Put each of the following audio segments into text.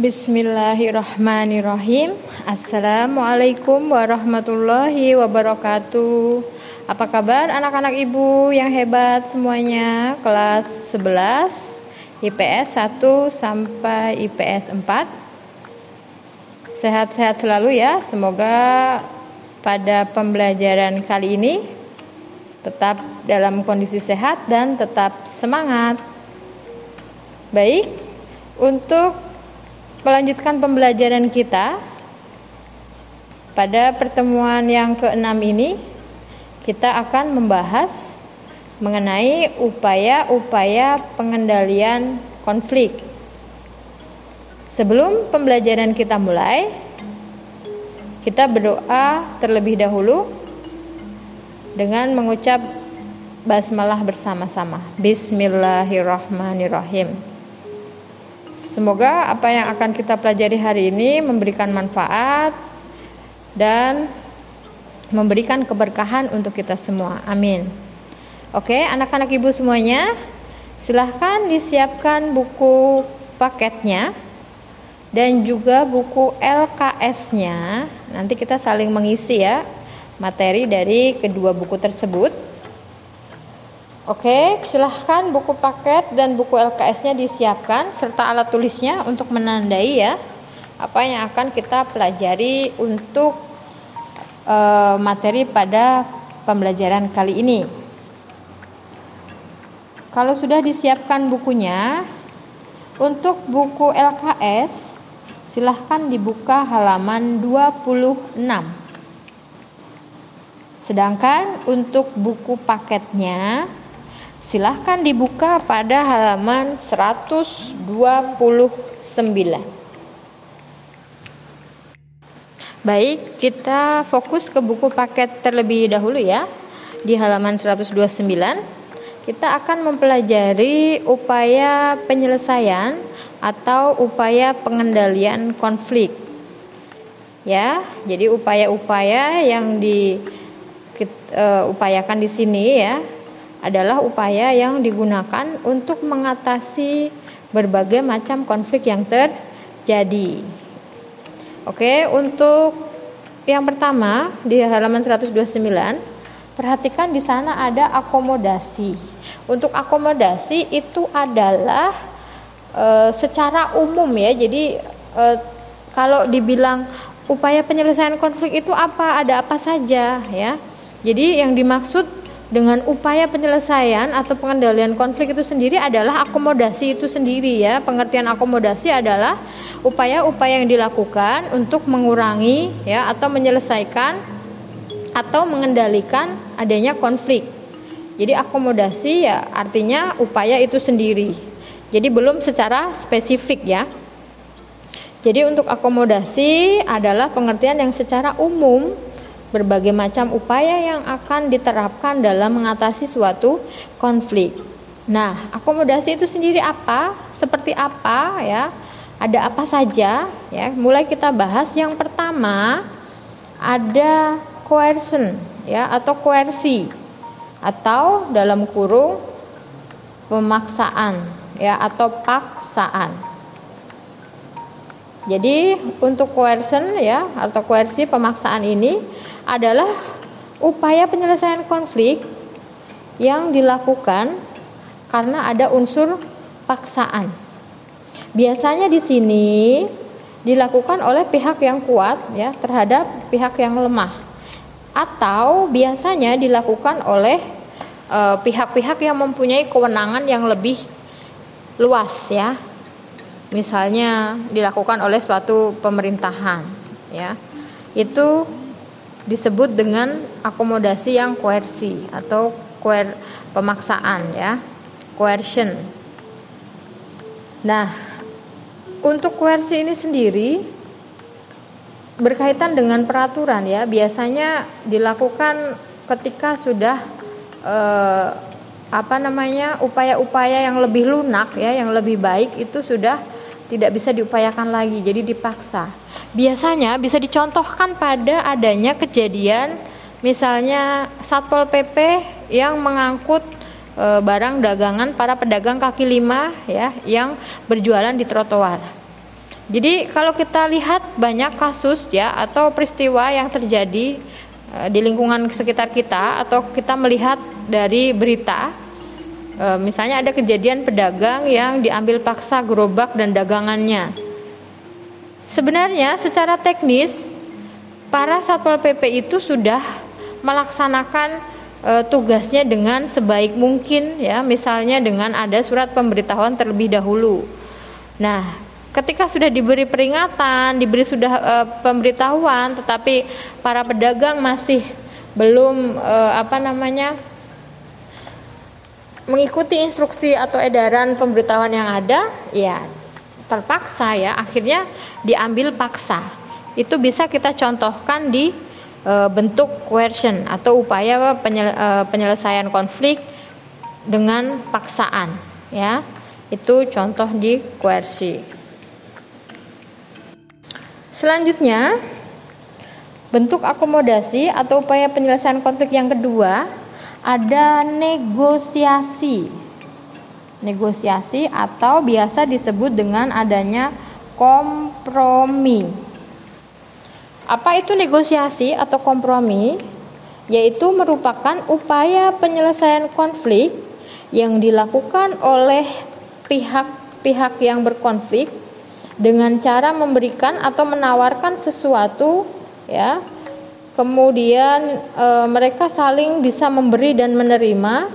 Bismillahirrahmanirrahim. Assalamualaikum warahmatullahi wabarakatuh. Apa kabar anak-anak ibu yang hebat semuanya? Kelas 11 IPS 1 sampai IPS 4 Sehat-sehat selalu ya. Semoga pada pembelajaran kali ini Tetap dalam kondisi sehat dan tetap semangat. Baik, untuk melanjutkan pembelajaran kita pada pertemuan yang keenam ini kita akan membahas mengenai upaya-upaya pengendalian konflik. Sebelum pembelajaran kita mulai, kita berdoa terlebih dahulu dengan mengucap basmalah bersama-sama. Bismillahirrahmanirrahim. Semoga apa yang akan kita pelajari hari ini memberikan manfaat dan memberikan keberkahan untuk kita semua. Amin. Oke, anak-anak ibu semuanya, silahkan disiapkan buku paketnya dan juga buku LKS-nya. Nanti kita saling mengisi ya materi dari kedua buku tersebut. Oke, silahkan buku paket dan buku LKS-nya disiapkan serta alat tulisnya untuk menandai ya apa yang akan kita pelajari untuk e, materi pada pembelajaran kali ini. Kalau sudah disiapkan bukunya, untuk buku LKS silahkan dibuka halaman 26. Sedangkan untuk buku paketnya Silahkan dibuka pada halaman 129. Baik, kita fokus ke buku paket terlebih dahulu ya. Di halaman 129 kita akan mempelajari upaya penyelesaian atau upaya pengendalian konflik. Ya, jadi upaya-upaya yang diupayakan uh, di sini ya adalah upaya yang digunakan untuk mengatasi berbagai macam konflik yang terjadi. Oke, untuk yang pertama di halaman 129, perhatikan di sana ada akomodasi. Untuk akomodasi itu adalah e, secara umum ya. Jadi e, kalau dibilang upaya penyelesaian konflik itu apa? Ada apa saja ya. Jadi yang dimaksud dengan upaya penyelesaian atau pengendalian konflik itu sendiri adalah akomodasi itu sendiri ya. Pengertian akomodasi adalah upaya-upaya yang dilakukan untuk mengurangi ya atau menyelesaikan atau mengendalikan adanya konflik. Jadi akomodasi ya artinya upaya itu sendiri. Jadi belum secara spesifik ya. Jadi untuk akomodasi adalah pengertian yang secara umum berbagai macam upaya yang akan diterapkan dalam mengatasi suatu konflik. Nah, akomodasi itu sendiri apa? Seperti apa ya? Ada apa saja ya? Mulai kita bahas yang pertama ada coercion ya atau koersi atau dalam kurung pemaksaan ya atau paksaan. Jadi untuk coercion ya atau koersi pemaksaan ini adalah upaya penyelesaian konflik yang dilakukan karena ada unsur paksaan. Biasanya di sini dilakukan oleh pihak yang kuat ya terhadap pihak yang lemah atau biasanya dilakukan oleh eh, pihak-pihak uh, yang mempunyai kewenangan yang lebih luas ya misalnya dilakukan oleh suatu pemerintahan ya. Itu disebut dengan akomodasi yang koersi atau koer pemaksaan ya. Coercion. Nah untuk koersi ini sendiri berkaitan dengan peraturan ya. Biasanya dilakukan ketika sudah eh, apa namanya upaya-upaya yang lebih lunak ya yang lebih baik itu sudah tidak bisa diupayakan lagi jadi dipaksa. Biasanya bisa dicontohkan pada adanya kejadian misalnya satpol pp yang mengangkut e, barang dagangan para pedagang kaki lima ya yang berjualan di trotoar. Jadi kalau kita lihat banyak kasus ya atau peristiwa yang terjadi di lingkungan sekitar kita atau kita melihat dari berita uh, misalnya ada kejadian pedagang yang diambil paksa gerobak dan dagangannya. Sebenarnya secara teknis para Satpol PP itu sudah melaksanakan uh, tugasnya dengan sebaik mungkin ya misalnya dengan ada surat pemberitahuan terlebih dahulu. Nah, ketika sudah diberi peringatan, diberi sudah uh, pemberitahuan, tetapi para pedagang masih belum uh, apa namanya mengikuti instruksi atau edaran pemberitahuan yang ada, ya terpaksa ya akhirnya diambil paksa. Itu bisa kita contohkan di uh, bentuk coercion atau upaya penyel, uh, penyelesaian konflik dengan paksaan ya. Itu contoh di coercion. Selanjutnya, bentuk akomodasi atau upaya penyelesaian konflik yang kedua ada negosiasi. Negosiasi atau biasa disebut dengan adanya kompromi. Apa itu negosiasi atau kompromi? Yaitu merupakan upaya penyelesaian konflik yang dilakukan oleh pihak-pihak yang berkonflik dengan cara memberikan atau menawarkan sesuatu ya. Kemudian e, mereka saling bisa memberi dan menerima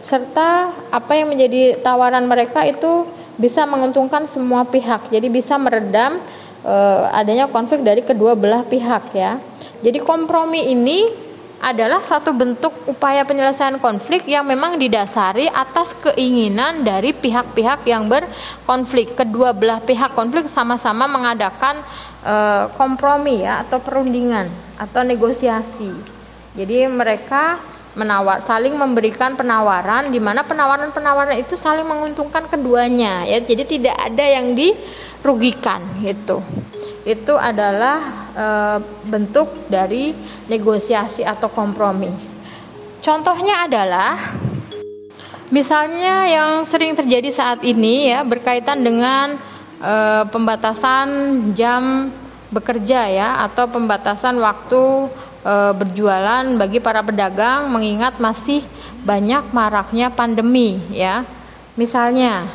serta apa yang menjadi tawaran mereka itu bisa menguntungkan semua pihak. Jadi bisa meredam e, adanya konflik dari kedua belah pihak ya. Jadi kompromi ini adalah suatu bentuk upaya penyelesaian konflik yang memang didasari atas keinginan dari pihak-pihak yang berkonflik. Kedua belah pihak konflik sama-sama mengadakan e, kompromi ya atau perundingan atau negosiasi. Jadi mereka menawar saling memberikan penawaran di mana penawaran-penawaran itu saling menguntungkan keduanya ya. Jadi tidak ada yang dirugikan gitu itu adalah e, bentuk dari negosiasi atau kompromi. Contohnya adalah misalnya yang sering terjadi saat ini ya berkaitan dengan e, pembatasan jam bekerja ya atau pembatasan waktu e, berjualan bagi para pedagang mengingat masih banyak maraknya pandemi ya. Misalnya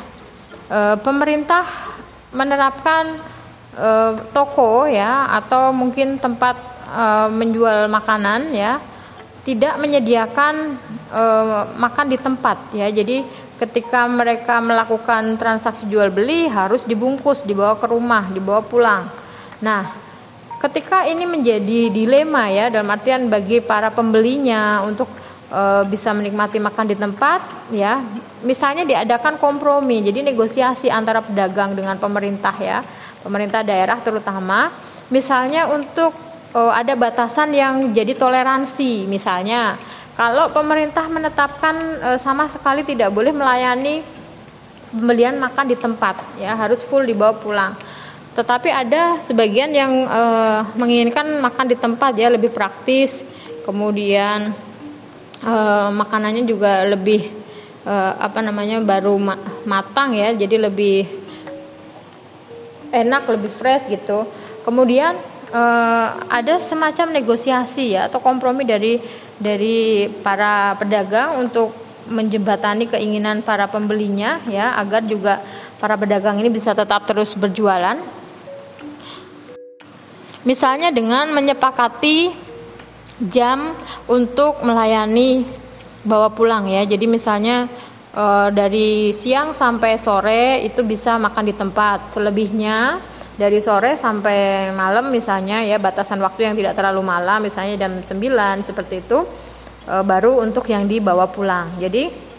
e, pemerintah menerapkan e, toko ya atau mungkin tempat e, menjual makanan ya tidak menyediakan e, makan di tempat ya. Jadi ketika mereka melakukan transaksi jual beli harus dibungkus dibawa ke rumah dibawa pulang. Nah ketika ini menjadi dilema ya dalam artian bagi para pembelinya untuk e, bisa menikmati makan di tempat ya. Misalnya diadakan kompromi jadi negosiasi antara pedagang dengan pemerintah ya. Pemerintah daerah terutama. Misalnya untuk oh, ada batasan yang jadi toleransi misalnya. Kalau pemerintah menetapkan eh, sama sekali tidak boleh melayani pembelian makan di tempat ya. Harus full dibawa pulang. Tetapi ada sebagian yang eh, menginginkan makan di tempat ya lebih praktis. Kemudian eh, makanannya juga lebih eh, apa namanya baru ma matang ya jadi lebih enak lebih fresh gitu. Kemudian uh, ada semacam negosiasi ya atau kompromi dari dari para pedagang untuk menjembatani keinginan para pembelinya ya agar juga para pedagang ini bisa tetap terus berjualan. Misalnya dengan menyepakati jam untuk melayani bawa pulang ya jadi misalnya e, dari siang sampai sore itu bisa makan di tempat. Selebihnya dari sore sampai malam misalnya ya batasan waktu yang tidak terlalu malam misalnya jam 9 seperti itu e, baru untuk yang dibawa pulang. Jadi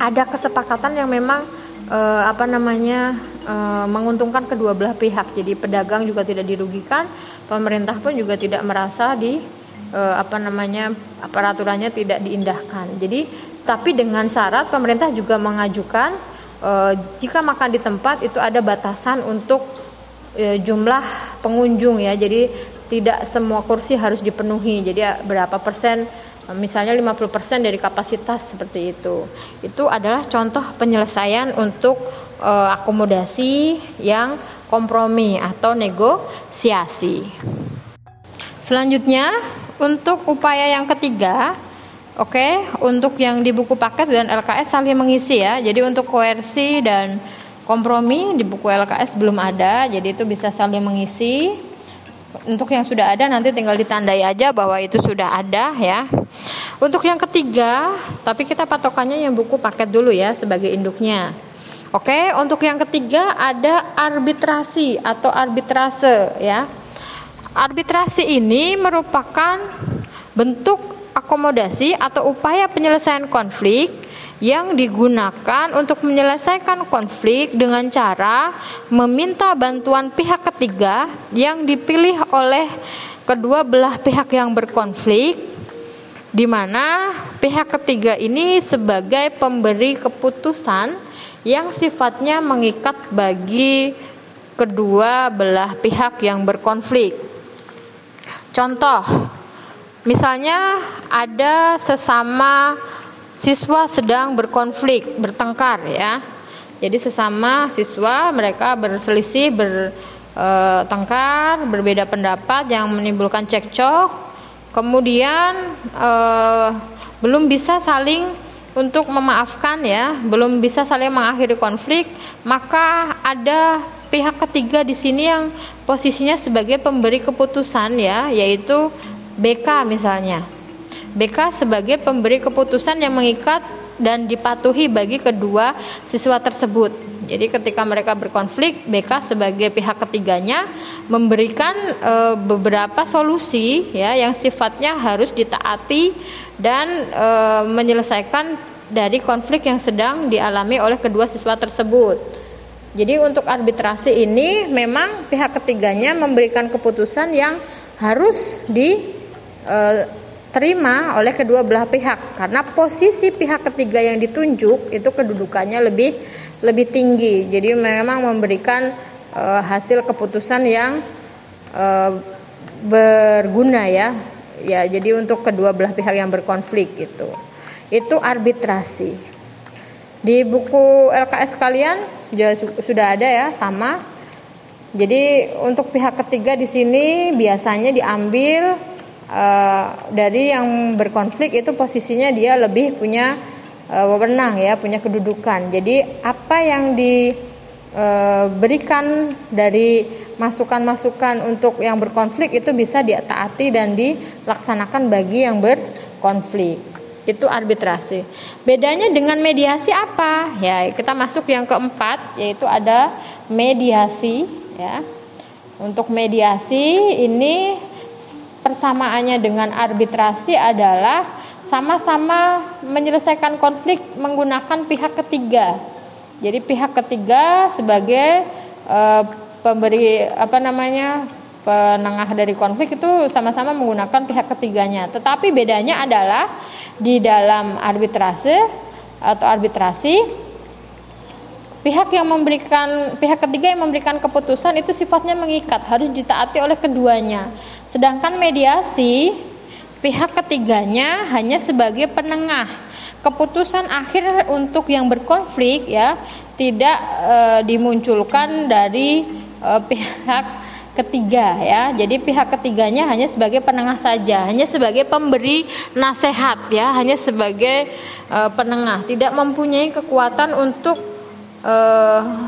ada kesepakatan yang memang e, apa namanya e, menguntungkan kedua belah pihak. Jadi pedagang juga tidak dirugikan, pemerintah pun juga tidak merasa di eh, apa namanya peraturannya tidak diindahkan. Jadi tapi dengan syarat pemerintah juga mengajukan eh, jika makan di tempat itu ada batasan untuk eh, jumlah pengunjung ya. Jadi tidak semua kursi harus dipenuhi. Jadi berapa persen misalnya 50% dari kapasitas seperti itu. Itu adalah contoh penyelesaian untuk uh, akomodasi yang kompromi atau negosiasi. Selanjutnya, untuk upaya yang ketiga, oke, okay, untuk yang di buku paket dan LKS saling mengisi ya. Jadi untuk koersi dan kompromi di buku LKS belum ada, jadi itu bisa saling mengisi. Untuk yang sudah ada nanti tinggal ditandai aja bahwa itu sudah ada ya. Untuk yang ketiga, tapi kita patokannya yang buku paket dulu ya sebagai induknya. Oke, untuk yang ketiga ada arbitrasi atau arbitrase ya. Arbitrasi ini merupakan bentuk akomodasi atau upaya penyelesaian konflik yang digunakan untuk menyelesaikan konflik dengan cara meminta bantuan pihak ketiga yang dipilih oleh kedua belah pihak yang berkonflik di mana pihak ketiga ini sebagai pemberi keputusan yang sifatnya mengikat bagi kedua belah pihak yang berkonflik. Contoh, misalnya ada sesama siswa sedang berkonflik, bertengkar ya. Jadi sesama siswa mereka berselisih, bertengkar, berbeda pendapat yang menimbulkan cekcok. Kemudian eh, belum bisa saling untuk memaafkan ya, belum bisa saling mengakhiri konflik, maka ada pihak ketiga di sini yang posisinya sebagai pemberi keputusan ya, yaitu BK misalnya. BK sebagai pemberi keputusan yang mengikat dan dipatuhi bagi kedua siswa tersebut. Jadi ketika mereka berkonflik, BK sebagai pihak ketiganya memberikan e, beberapa solusi ya yang sifatnya harus ditaati dan e, menyelesaikan dari konflik yang sedang dialami oleh kedua siswa tersebut. Jadi untuk arbitrasi ini memang pihak ketiganya memberikan keputusan yang harus diterima oleh kedua belah pihak karena posisi pihak ketiga yang ditunjuk itu kedudukannya lebih lebih tinggi. Jadi memang memberikan uh, hasil keputusan yang uh, berguna ya. Ya, jadi untuk kedua belah pihak yang berkonflik itu. Itu arbitrasi. Di buku LKS kalian juga sudah ada ya, sama. Jadi untuk pihak ketiga di sini biasanya diambil uh, dari yang berkonflik itu posisinya dia lebih punya uh, wewenang ya, punya kedudukan. Jadi apa yang diberikan e, dari masukan-masukan untuk yang berkonflik itu bisa ditaati dan dilaksanakan bagi yang berkonflik. Itu arbitrasi. Bedanya dengan mediasi apa? Ya, kita masuk yang keempat yaitu ada mediasi ya. Untuk mediasi ini persamaannya dengan arbitrasi adalah sama-sama menyelesaikan konflik menggunakan pihak ketiga. Jadi pihak ketiga sebagai uh, pemberi apa namanya penengah dari konflik itu sama-sama menggunakan pihak ketiganya. Tetapi bedanya adalah di dalam arbitrase atau arbitrasi pihak yang memberikan pihak ketiga yang memberikan keputusan itu sifatnya mengikat harus ditaati oleh keduanya. Sedangkan mediasi pihak ketiganya hanya sebagai penengah. Keputusan akhir untuk yang berkonflik ya tidak e, dimunculkan dari e, pihak ketiga ya. Jadi pihak ketiganya hanya sebagai penengah saja, hanya sebagai pemberi nasihat ya, hanya sebagai e, penengah, tidak mempunyai kekuatan untuk e,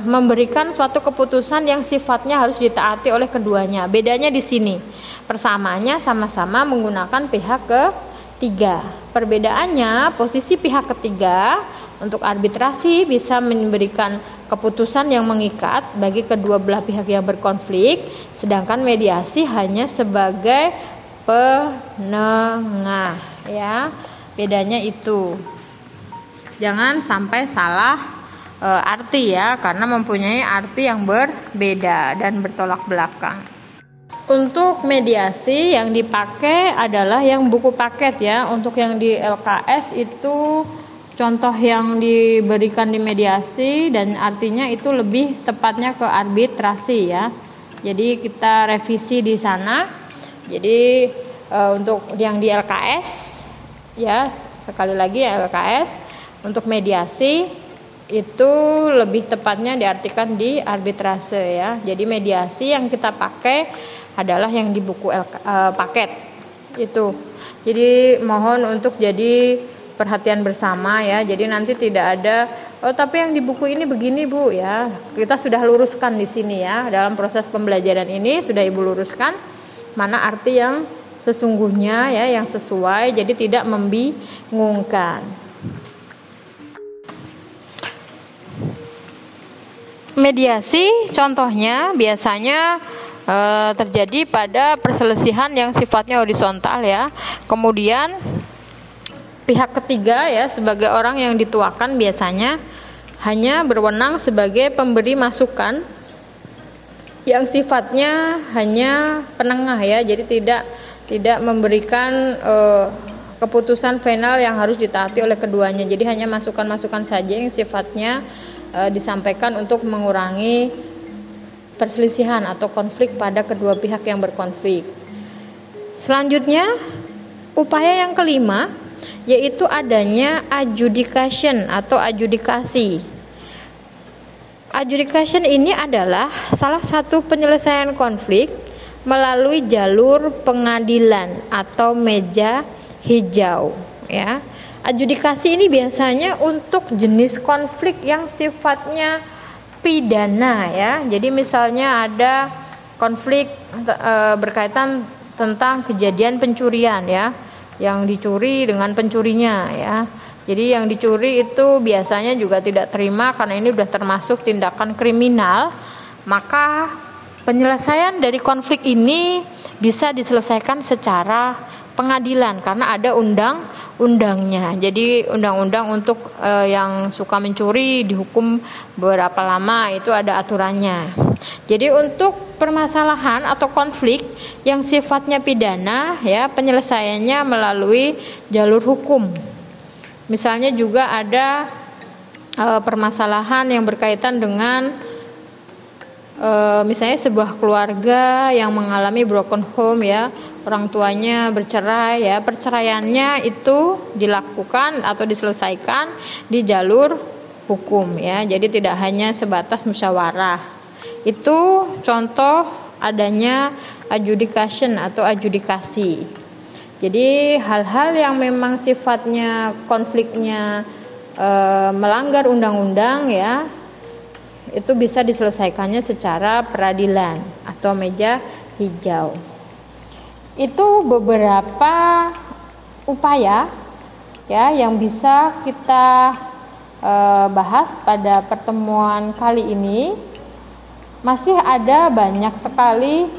memberikan suatu keputusan yang sifatnya harus ditaati oleh keduanya. Bedanya di sini. Persamaannya sama-sama menggunakan pihak ketiga. Perbedaannya posisi pihak ketiga untuk arbitrasi bisa memberikan keputusan yang mengikat bagi kedua belah pihak yang berkonflik, sedangkan mediasi hanya sebagai penengah ya. Bedanya itu. Jangan sampai salah e, arti ya karena mempunyai arti yang berbeda dan bertolak belakang. Untuk mediasi yang dipakai adalah yang buku paket ya. Untuk yang di LKS itu contoh yang diberikan di mediasi dan artinya itu lebih tepatnya ke arbitrasi ya. Jadi kita revisi di sana. Jadi e, untuk yang di LKS ya sekali lagi ya LKS untuk mediasi itu lebih tepatnya diartikan di arbitrase ya. Jadi mediasi yang kita pakai adalah yang di buku LK, uh, paket itu. Jadi mohon untuk jadi perhatian bersama ya. Jadi nanti tidak ada oh tapi yang di buku ini begini Bu ya. Kita sudah luruskan di sini ya. Dalam proses pembelajaran ini sudah Ibu luruskan mana arti yang sesungguhnya ya yang sesuai jadi tidak membingungkan. Mediasi contohnya biasanya e, terjadi pada perselisihan yang sifatnya horizontal ya. Kemudian pihak ketiga ya sebagai orang yang dituakan biasanya hanya berwenang sebagai pemberi masukan yang sifatnya hanya penengah ya. Jadi tidak tidak memberikan uh, keputusan final yang harus ditaati oleh keduanya. Jadi hanya masukan-masukan saja yang sifatnya uh, disampaikan untuk mengurangi perselisihan atau konflik pada kedua pihak yang berkonflik. Selanjutnya, upaya yang kelima yaitu adanya adjudication atau adjudikasi. Adjudication ini adalah salah satu penyelesaian konflik melalui jalur pengadilan atau meja hijau ya. Adjudikasi ini biasanya untuk jenis konflik yang sifatnya pidana ya. Jadi misalnya ada konflik e, berkaitan tentang kejadian pencurian ya, yang dicuri dengan pencurinya ya. Jadi yang dicuri itu biasanya juga tidak terima karena ini sudah termasuk tindakan kriminal, maka Penyelesaian dari konflik ini bisa diselesaikan secara pengadilan karena ada undang-undangnya. Jadi undang-undang untuk e, yang suka mencuri dihukum berapa lama itu ada aturannya. Jadi untuk permasalahan atau konflik yang sifatnya pidana ya penyelesaiannya melalui jalur hukum. Misalnya juga ada e, permasalahan yang berkaitan dengan e, misalnya sebuah keluarga yang mengalami broken home ya orang tuanya bercerai ya perceraiannya itu dilakukan atau diselesaikan di jalur hukum ya. Jadi tidak hanya sebatas musyawarah. Itu contoh adanya adjudication atau adjudikasi. Jadi hal-hal yang memang sifatnya konfliknya e, melanggar undang-undang ya itu bisa diselesaikannya secara peradilan atau meja hijau. Itu beberapa upaya ya yang bisa kita e, bahas pada pertemuan kali ini. Masih ada banyak sekali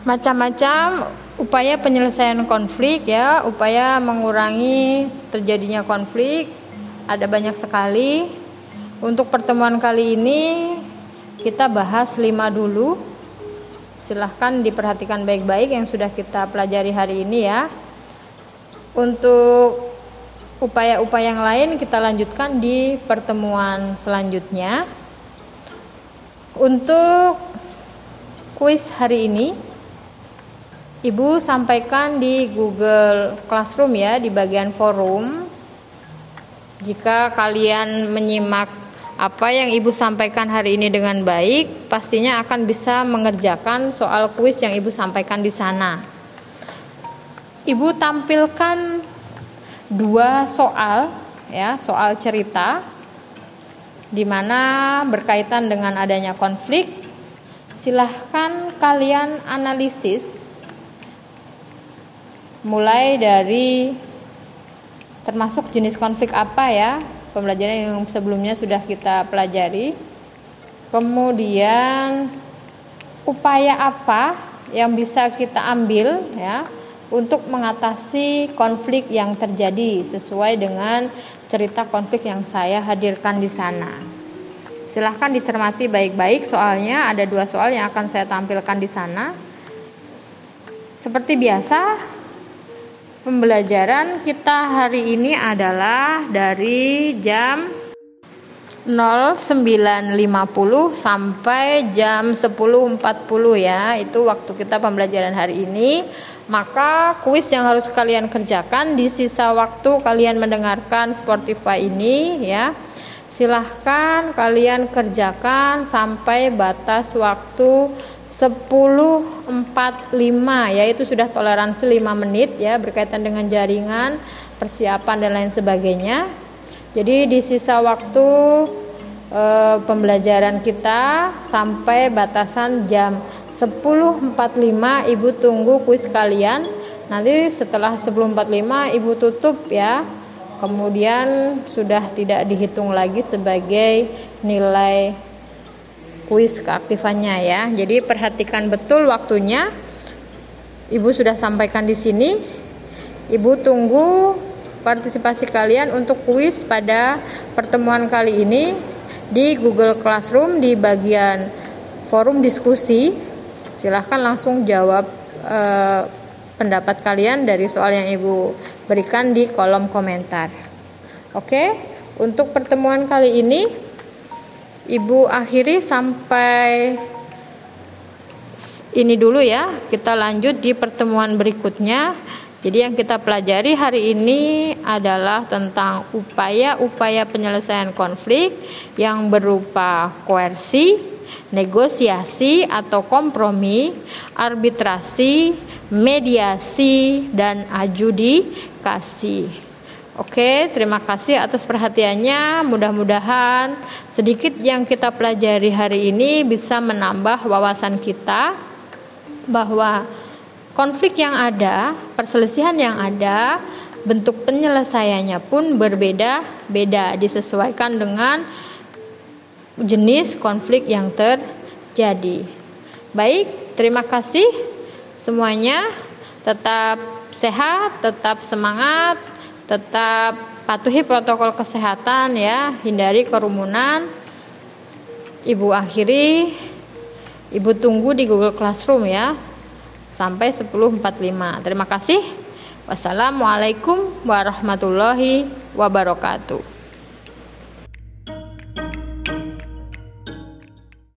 macam-macam upaya penyelesaian konflik ya, upaya mengurangi terjadinya konflik. Ada banyak sekali untuk pertemuan kali ini kita bahas lima dulu. Silahkan diperhatikan baik-baik yang sudah kita pelajari hari ini ya. Untuk upaya-upaya yang lain kita lanjutkan di pertemuan selanjutnya. Untuk kuis hari ini Ibu sampaikan di Google Classroom ya di bagian forum. Jika kalian menyimak apa yang Ibu sampaikan hari ini dengan baik, pastinya akan bisa mengerjakan soal kuis yang Ibu sampaikan di sana. Ibu tampilkan dua soal ya, soal cerita di mana berkaitan dengan adanya konflik. Silahkan kalian analisis mulai dari termasuk jenis konflik apa ya pembelajaran yang sebelumnya sudah kita pelajari. Kemudian upaya apa yang bisa kita ambil ya untuk mengatasi konflik yang terjadi sesuai dengan cerita konflik yang saya hadirkan di sana. Silahkan dicermati baik-baik soalnya ada dua soal yang akan saya tampilkan di sana. Seperti biasa, Pembelajaran kita hari ini adalah dari jam 09.50 sampai jam 10.40 ya. Itu waktu kita pembelajaran hari ini. Maka kuis yang harus kalian kerjakan di sisa waktu kalian mendengarkan Spotify ini ya. Silahkan kalian kerjakan sampai batas waktu 10.45 yaitu sudah toleransi 5 menit ya berkaitan dengan jaringan persiapan dan lain sebagainya jadi di sisa waktu e, pembelajaran kita sampai batasan jam 10.45 Ibu tunggu kuis kalian. Nanti setelah 10.45 Ibu tutup ya. Kemudian sudah tidak dihitung lagi sebagai nilai kuis keaktifannya ya. Jadi perhatikan betul waktunya. Ibu sudah sampaikan di sini. Ibu tunggu partisipasi kalian untuk kuis pada pertemuan kali ini di Google Classroom di bagian forum diskusi. Silahkan langsung jawab eh, pendapat kalian dari soal yang Ibu berikan di kolom komentar. Oke, untuk pertemuan kali ini Ibu akhiri sampai ini dulu ya. Kita lanjut di pertemuan berikutnya. Jadi yang kita pelajari hari ini adalah tentang upaya-upaya penyelesaian konflik yang berupa koersi, negosiasi atau kompromi, arbitrasi, mediasi dan adjudikasi. Oke, terima kasih atas perhatiannya. Mudah-mudahan sedikit yang kita pelajari hari ini bisa menambah wawasan kita bahwa konflik yang ada, perselisihan yang ada, bentuk penyelesaiannya pun berbeda-beda disesuaikan dengan jenis konflik yang terjadi. Baik, terima kasih semuanya. Tetap sehat, tetap semangat, tetap patuhi protokol kesehatan ya, hindari kerumunan. Ibu akhiri, Ibu tunggu di Google Classroom ya sampai 10.45. Terima kasih. Wassalamualaikum warahmatullahi wabarakatuh.